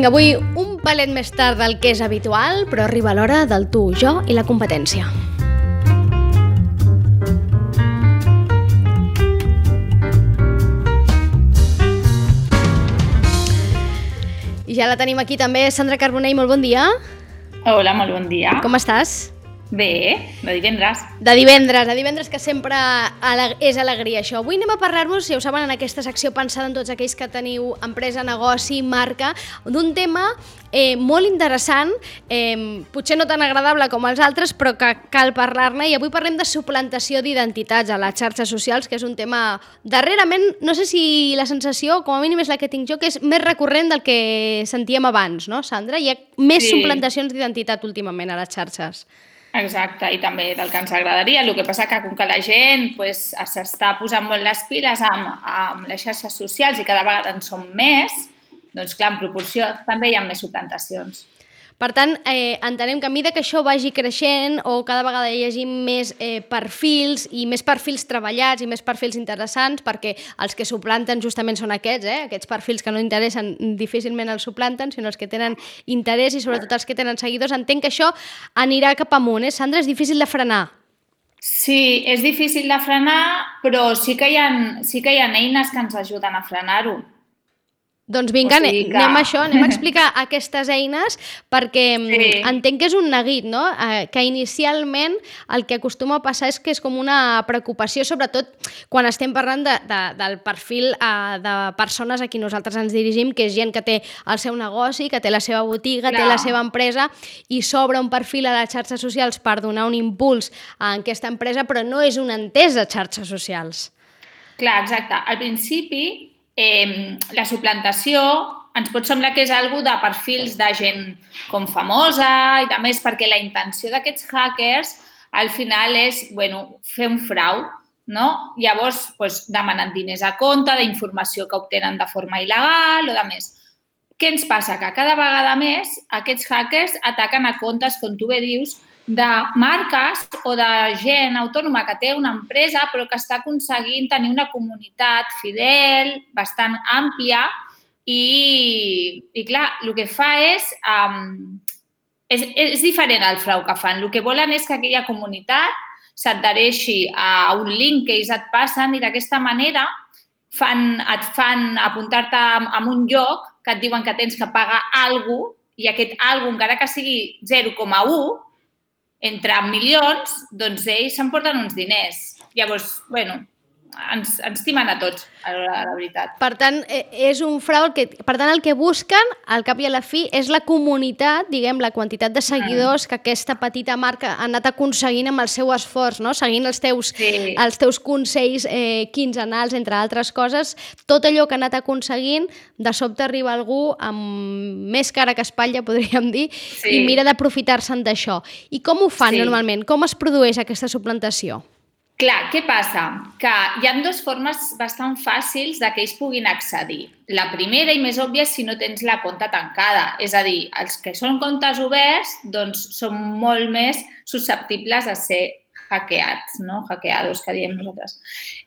Vinga, avui un palet més tard del que és habitual, però arriba l'hora del tu, jo i la competència. I ja la tenim aquí també, Sandra Carbonell, molt bon dia. Hola, molt bon dia. Com estàs? Bé, de divendres. De divendres, de divendres que sempre és alegria això. Avui anem a parlar-vos, si ho saben, en aquesta secció pensada en tots aquells que teniu empresa, negoci, marca, d'un tema eh, molt interessant, eh, potser no tan agradable com els altres, però que cal parlar-ne, i avui parlem de suplantació d'identitats a les xarxes socials, que és un tema, darrerament, no sé si la sensació, com a mínim és la que tinc jo, que és més recurrent del que sentíem abans, no, Sandra? Hi ha més Sí. suplantacions d'identitat últimament a les xarxes. Exacte, i també del que ens agradaria. El que passa que com que la gent pues, s'està posant molt les piles amb, amb les xarxes socials i cada vegada en som més, doncs clar, en proporció també hi ha més suplantacions. Per tant, eh, entenem que a mesura que això vagi creixent o cada vegada hi hagi més eh, perfils i més perfils treballats i més perfils interessants, perquè els que suplanten justament són aquests, eh? aquests perfils que no interessen difícilment els suplanten, sinó els que tenen interès i sobretot els que tenen seguidors. Entenc que això anirà cap amunt, eh? Sandra? És difícil de frenar. Sí, és difícil de frenar, però sí que hi ha, sí que hi ha eines que ens ajuden a frenar-ho. Doncs vinga, O sigui que- anem a això, anem a explicar aquestes eines perquè sí. Sí. entenc que és un neguit, no? Eh, que inicialment el que acostuma a passar és que és com una preocupació, sobretot quan estem parlant de, de, del perfil eh, de persones a qui nosaltres ens dirigim, que és gent que té el seu negoci, que té la seva botiga, té Clar. la seva empresa i s'obre un perfil a les xarxes socials per donar un impuls a aquesta empresa, però no és un entès de xarxes socials. Clar, exacte. Al principi, eh, la suplantació ens pot semblar que és algo de perfils de gent com famosa i de més perquè la intenció d'aquests hackers al final és bueno, fer un frau, no? Llavors, doncs, demanen diners a compte d'informació que obtenen de forma il·legal o de més. Què ens passa? Que cada vegada més aquests hackers ataquen a comptes, com tu bé dius, de marques o de gent autònoma que té una empresa però que està aconseguint tenir una comunitat fidel, bastant àmplia i, i clar, el que fa és, um, és... És diferent al frau que fan. El que volen és que aquella comunitat s'adhereixi a un link que ells et passen i d'aquesta manera fan, et fan apuntar-te a un lloc que et diuen que tens que pagar alguna i aquest algo, encara que sigui 0,1, entre milions, doncs ells s'emporten uns diners. Llavors, bueno, ens, ens timen a tots, a la, a la veritat. Per tant, eh, és un frau, que, per tant, el que busquen, al cap i a la fi, és la comunitat, diguem, la quantitat de seguidors que aquesta petita marca ha anat aconseguint amb el seu esforç, no? seguint els teus, Sí. els teus consells eh, quinzenals, entre altres coses, tot allò que ha anat aconseguint, de sobte arriba algú amb més cara que espatlla, podríem dir, Sí. i mira d'aprofitar-se'n d'això. I com ho fan Sí. normalment? Com es produeix aquesta suplantació? Clar, què passa? Que hi ha dues formes bastant fàcils de que ells puguin accedir. La primera i més òbvia és si no tens la compta tancada. És a dir, els que són comptes oberts doncs, són molt més susceptibles a ser hackeats, no? hackeados, que diem nosaltres.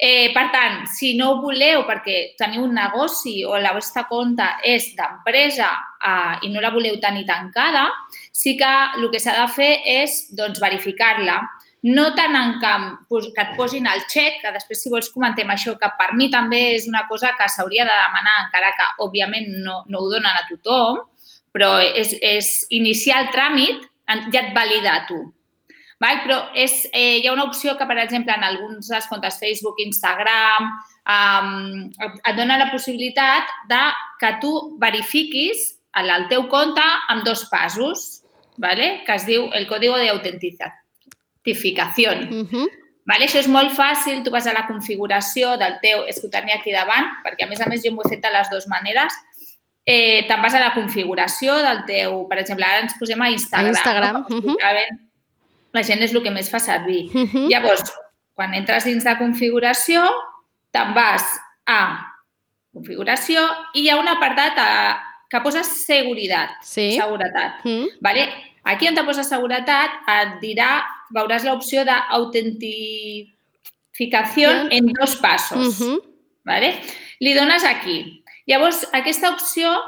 Eh, per tant, si no voleu perquè teniu un negoci o la vostra compta és d'empresa eh, i no la voleu tenir tancada, sí que el que s'ha de fer és doncs, verificar-la no tant en que, que et posin el xec, que després si vols comentem això, que per mi també és una cosa que s'hauria de demanar, encara que òbviament no, no ho donen a tothom, però és, és iniciar el tràmit ja et valida a tu. Val? Però és, eh, hi ha una opció que, per exemple, en alguns dels comptes Facebook, Instagram, um, et dona la possibilitat de que tu verifiquis el, el teu compte amb dos passos, ¿vale? que es diu el código de certificació. Uh -huh. Vale? Això és molt fàcil, tu vas a la configuració del teu, és que ho tenia aquí davant, perquè a més a més jo m'ho he fet de les dues maneres, eh, te'n vas a la configuració del teu, per exemple, ara ens posem a Instagram. A Instagram, No? uh -huh. La gent és el que més fa servir. Uh -huh. Llavors, quan entres dins de configuració, te'n vas a configuració i hi ha un apartat a, que posa seguretat. Sí. Seguretat. Mm. Vale? Aquí on te posa seguretat et dirà, veuràs l'opció d'autentificació en dos passos. Uh -huh. vale? Li dones aquí. Llavors, aquesta opció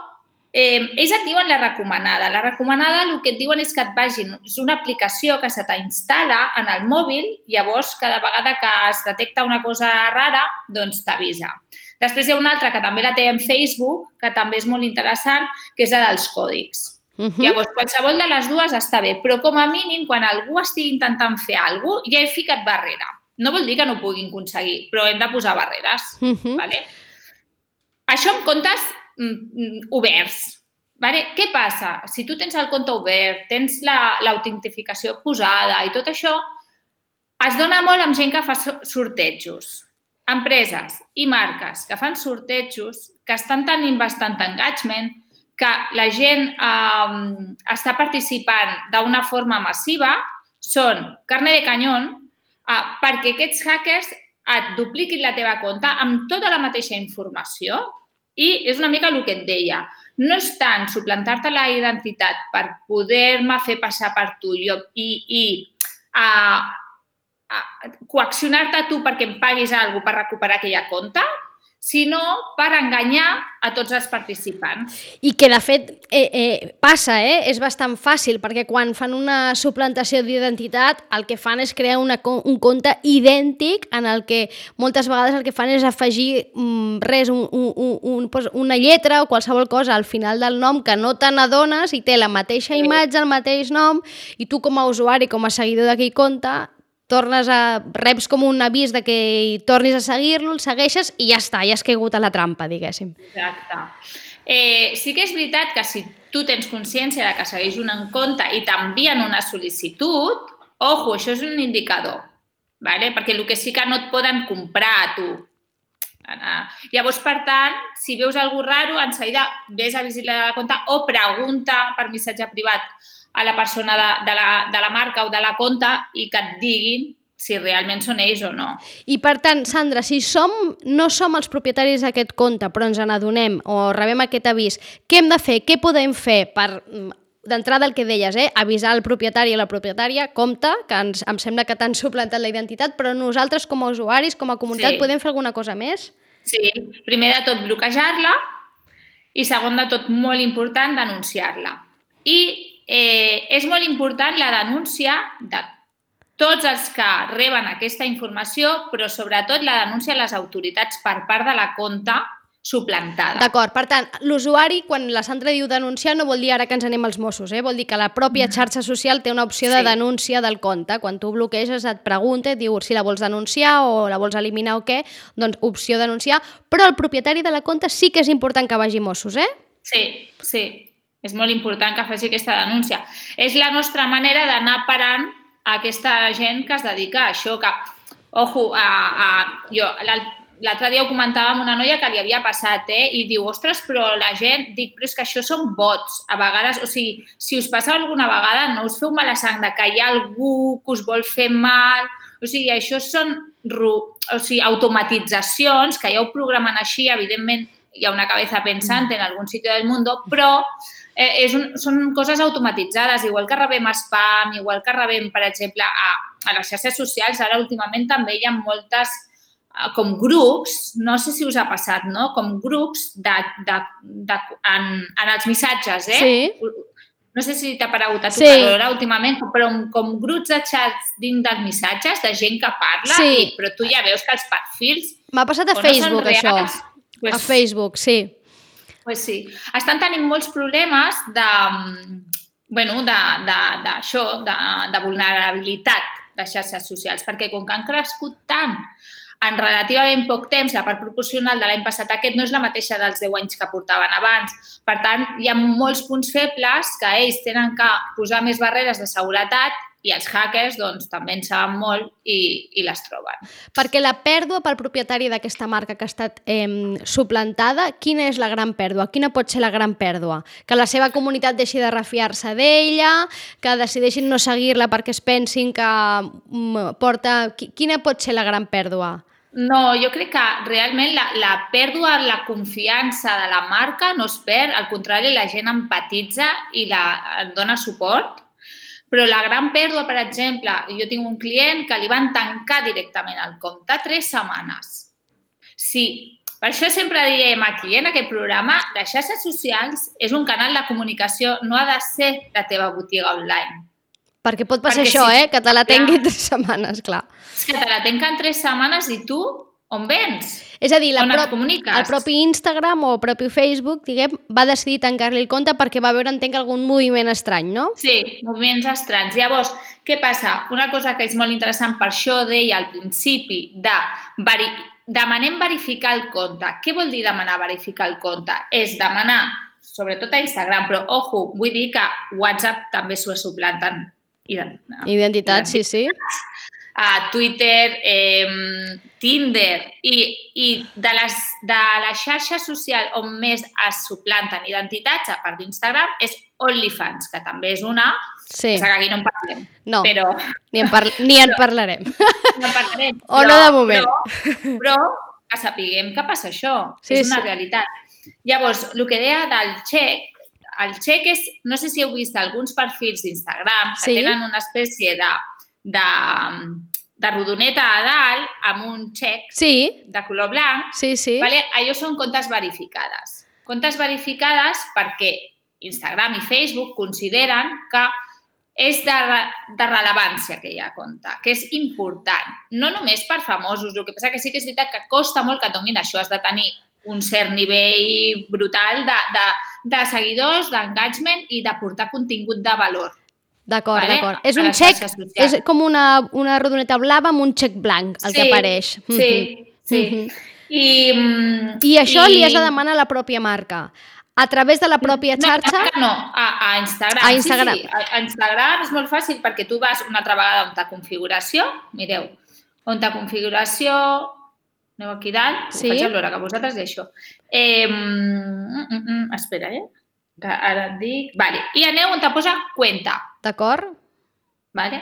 eh, ells et diuen la recomanada. La recomanada el que et diuen és que et vagin, és una aplicació que se t'instal·la en el mòbil, llavors cada vegada que es detecta una cosa rara, doncs t'avisa. Després hi ha una altra que també la té en Facebook, que també és molt interessant, que és la dels còdics. Uh -huh. Llavors, qualsevol de les dues està bé, però com a mínim, quan algú estigui intentant fer alguna cosa, ja he ficat barrera. No vol dir que no puguin aconseguir, però hem de posar barreres. Uh -huh. vale? Això en comptes mm, mm, oberts. Vale? Què passa? Si tu tens el compte obert, tens l'autentificació la, posada i tot això, es dona molt amb gent que fa sortejos. Empreses i marques que fan sortejos, que estan tenint bastant engagement, que la gent eh, està participant d'una forma massiva són carne de canyón eh, perquè aquests hackers et dupliquin la teva compta amb tota la mateixa informació i és una mica el que et deia. No és tant suplantar-te la identitat per poder-me fer passar per tu i, i uh, uh, coaccionar-te tu perquè em paguis alguna per recuperar aquella compta, sinó per enganyar a tots els participants. I que, de fet, eh, eh, passa, eh? és bastant fàcil, perquè quan fan una suplantació d'identitat, el que fan és crear una, un compte idèntic en el que moltes vegades el que fan és afegir mm, res, un, un, un, una lletra o qualsevol cosa al final del nom que no te n'adones i té la mateixa imatge, el mateix nom, i tu com a usuari, com a seguidor d'aquell compte, tornes a... reps com un avís de que tornis a seguir-lo, el segueixes i ja està, ja has caigut a la trampa, diguéssim. Exacte. Eh, sí que és veritat que si tu tens consciència de que segueix un en compte i t'envien una sol·licitud, ojo, això és un indicador, ¿vale? perquè el que sí que no et poden comprar a tu. Llavors, per tant, si veus alguna raro, en seguida vés a visitar la compte o pregunta per missatge privat a la persona de, de, la, de la marca o de la compta i que et diguin si realment són ells o no. I per tant, Sandra, si som, no som els propietaris d'aquest compte, però ens n'adonem o rebem aquest avís, què hem de fer? Què podem fer per mm, d'entrada el que deies, eh? avisar el propietari i la propietària, compte, que ens, em sembla que t'han suplantat la identitat, però nosaltres com a usuaris, com a comunitat, sí. podem fer alguna cosa més? Sí, primer de tot bloquejar-la i segon de tot, molt important, denunciar-la. I eh, és molt important la denúncia de tots els que reben aquesta informació, però sobretot la denúncia a les autoritats per part de la compta suplantada. D'acord, per tant, l'usuari, quan la Sandra diu denunciar, no vol dir ara que ens anem als Mossos, eh? vol dir que la pròpia xarxa social té una opció de sí. denúncia del compte. Quan tu bloqueges et pregunta, et diu si la vols denunciar o la vols eliminar o què, doncs opció denunciar, però el propietari de la compte sí que és important que vagi Mossos, eh? Sí, sí. És molt important que faci aquesta denúncia. És la nostra manera d'anar parant a aquesta gent que es dedica a això, que, ojo, a, a, jo l'altre dia ho comentava amb una noia que li havia passat, eh? I diu, ostres, però la gent, dic, però és que això són bots. A vegades, o sigui, si us passa alguna vegada, no us feu mala sang de que hi ha algú que us vol fer mal. O sigui, això són o sigui, automatitzacions que ja ho programen així, evidentment hi ha una cabeza pensante en algun sitio del món, però eh, és un, són coses automatitzades, igual que rebem spam, igual que rebem, per exemple, a, a les xarxes socials, ara últimament també hi ha moltes eh, com grups, no sé si us ha passat, no? Com grups de, de, de, en, en els missatges, eh? Sí. No sé si t'ha aparegut a tu, sí. Carola, últimament, però com grups de xats dins dels missatges, de gent que parla, sí. i, però tu ja veus que els perfils... M'ha passat a Facebook, no això. Pues, a Facebook, sí pues sí. Estan tenint molts problemes de, bueno, d'això, de, de, de, de vulnerabilitat de xarxes socials, perquè com que han crescut tant en relativament poc temps, la part proporcional de l'any passat aquest no és la mateixa dels 10 anys que portaven abans. Per tant, hi ha molts punts febles que ells tenen que posar més barreres de seguretat i els hackers doncs, també en saben molt i, i les troben. Perquè la pèrdua pel propietari d'aquesta marca que ha estat eh, suplantada, quina és la gran pèrdua? Quina pot ser la gran pèrdua? Que la seva comunitat deixi de refiar-se d'ella, que decideixin no seguir-la perquè es pensin que mm, porta... Quina pot ser la gran pèrdua? No, jo crec que realment la, la pèrdua la confiança de la marca no es perd, al contrari, la gent empatitza i la, dona suport però la gran pèrdua, per exemple, jo tinc un client que li van tancar directament el compte tres setmanes. Si, Per això sempre diem aquí, en aquest programa, les xarxes socials és un canal de comunicació, no ha de ser la teva botiga online. Perquè pot passar Perquè això, sí, eh? Que te la tengui clar. tres setmanes, clar. És que te la tanquen tres setmanes i tu on vens? És a dir, la comuniques? el propi Instagram o el propi Facebook, diguem, va decidir tancar-li el compte perquè va veure, entenc, algun moviment estrany, no? Sí, moviments estranys. Llavors, què passa? Una cosa que és molt interessant, per això deia al principi, de veri... demanem verificar el compte. Què vol dir demanar verificar el compte? És demanar, sobretot a Instagram, però, ojo, vull dir que WhatsApp també s'ho suplanten. Ident- Identitat, sí, sí. A Twitter, eh, Tinder i, i de, les, de la xarxa social on més es suplanten identitats, a part d'Instagram, és OnlyFans, que també és una, Sí, que aquí no en parlem, no, però ni, en par ni en parlarem. no en parlarem. O no de moment. Però, però que sapiguem que passa això, Sí, és una sí. realitat. Llavors, el que deia del xec, el xec és, no sé si heu vist alguns perfils d'Instagram que Sí. tenen una espècie de, de, de rodoneta a dalt amb un xec Sí, de color blanc, sí, sí. Vale? Allò són comptes verificades. Comptes verificades perquè Instagram i Facebook consideren que és de, de rellevància que hi ha compte, que és important. No només per famosos, el que passa que sí que és veritat que costa molt que et donin això, has de tenir un cert nivell brutal de, de, de seguidors, d'engagement i de portar contingut de valor. D'acord, Vale? d'acord. És un xec, és com una, una rodoneta blava amb un xec blanc, el que apareix. Sí, sí. Mhm. I, mm, I això li has de demanar a la pròpia marca. A través de la pròpia xarxa... No, no, a, a Instagram. A Instagram. Sí, sí, a, a Instagram és molt fàcil perquè tu vas una altra vegada on ta configuració, mireu, on ta configuració, aneu aquí dalt, Sí. ho faig a l'hora que vosaltres deixo. Eh, mm, mm, mm, espera, eh? Que ara et dic... Vale. I aneu on te posa cuenta, D'acord? vale?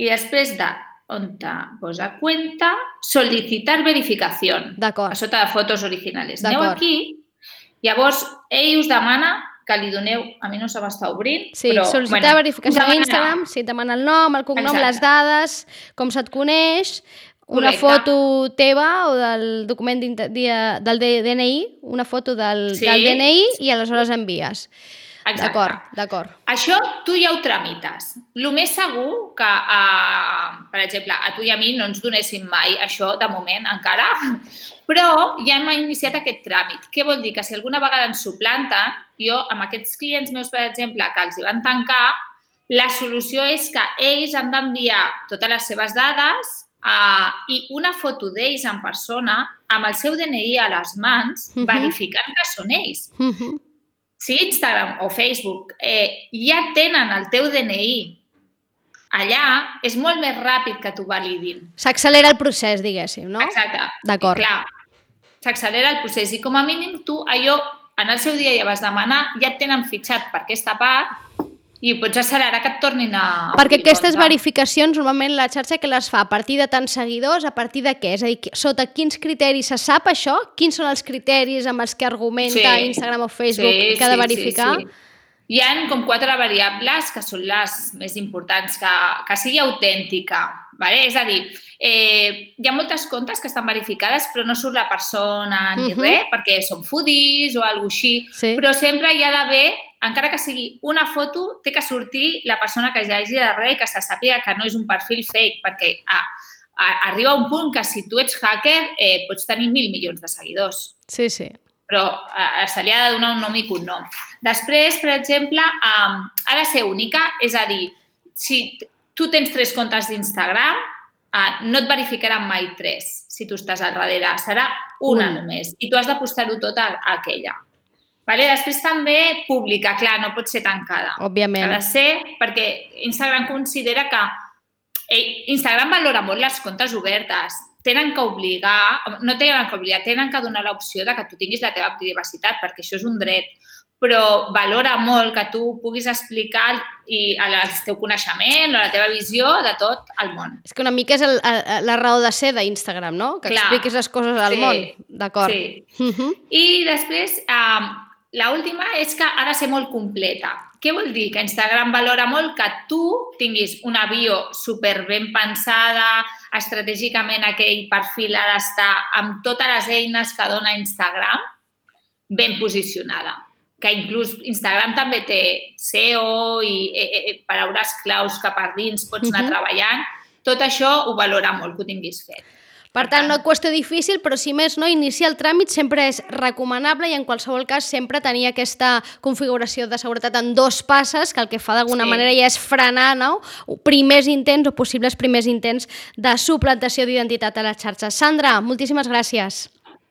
I després de on te posa cuenta, solicitar verificación. D'acord. a sota de fotos originales. Aneu aquí, llavors ell us demana que li doneu, a mi no se m'està obrint, Sí, però... sol·licitar verificació a Instagram, sí, et demana el nom, el cognom, Exacte. les dades, com se't coneix, una Correcte. foto teva o del document del DNI, una foto del, Sí. del DNI i aleshores envies. D'acord, d'acord. Això tu ja ho tramites. El més segur que, uh, per exemple, a tu i a mi no ens donessin mai això, de moment, encara, però ja hem iniciat aquest tràmit. Què vol dir? Que si alguna vegada ens suplanten, jo amb aquests clients meus, per exemple, que els hi van tancar, la solució és que ells han d'enviar totes les seves dades uh, i una foto d'ells en persona amb el seu DNI a les mans, Mhm. verificant que són ells Mhm. Si Instagram o Facebook eh, ja tenen el teu DNI allà, és molt més ràpid que t'ho validin. S'accelera el procés, diguéssim, no? Exacte. D'acord. Clar, s'accelera el procés i com a mínim tu allò en el seu dia ja vas demanar, ja et tenen fitxat per aquesta part i pots accelerar que et tornin a... Perquè aquestes verificacions, normalment la xarxa que les fa a partir de tants seguidors, a partir de què? És a dir, sota quins criteris se sap això? Quins són els criteris amb els que argumenta Sí. Instagram o Facebook que ha de verificar? Sí, sí. Hi ha com quatre variables que són les més importants, que, que sigui autèntica. Vale? És a dir, eh, hi ha moltes comptes que estan verificades però no surt la persona ni Mhm. res perquè són foodies o alguna així, Sí. però sempre hi ha d'haver, encara que sigui una foto, té que sortir la persona que ja hagi darrere i que se sàpiga que no és un perfil fake, perquè a, a, arriba un punt que si tu ets hacker eh, pots tenir mil milions de seguidors Sí, sí. però eh, se li ha de donar un nom i cognom. Després, per exemple, eh, ha de ser única, és a dir, si tu tens tres comptes d'Instagram, eh, no et verificaran mai tres, si tu estàs al darrere, serà una Un. només, i tu has de postar-ho tot a, a aquella. Vale? Després també pública, clar, no pot ser tancada. Òbviament. Ha de ser perquè Instagram considera que eh, Instagram valora molt les comptes obertes. Tenen que obligar, no tenen que obligar, tenen que donar l'opció de que tu tinguis la teva privacitat, perquè això és un dret, però valora molt que tu puguis explicar i el teu coneixement o la teva visió de tot el món. És que una mica és el, el, la raó de ser d'Instagram, no? Que Clar. expliquis les coses al Sí. món. D'acord. Sí. Mhm. I després, eh, la última és que ha de ser molt completa. Què vol dir? Que Instagram valora molt que tu tinguis una bio super ben pensada, estratègicament aquell perfil ha d'estar amb totes les eines que dona Instagram ben posicionada. Que inclús Instagram també té SEO i eh, eh, eh, paraules claus que per dins pots anar uh -huh. treballant. Tot això ho valora molt que ho tinguis fet. Per tant, no qüestió difícil, però si més no, iniciar el tràmit sempre és recomanable i en qualsevol cas sempre tenir aquesta configuració de seguretat en dos passes, que el que fa d'alguna sí. manera ja és frenar no? primers intents o possibles primers intents de suplantació d'identitat a les xarxes. Sandra, moltíssimes gràcies.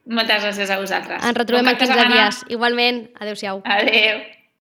Moltes gràcies a vosaltres. Ens retrobem en 15 setmana. dies. Igualment. Adéu-siau. Adéu.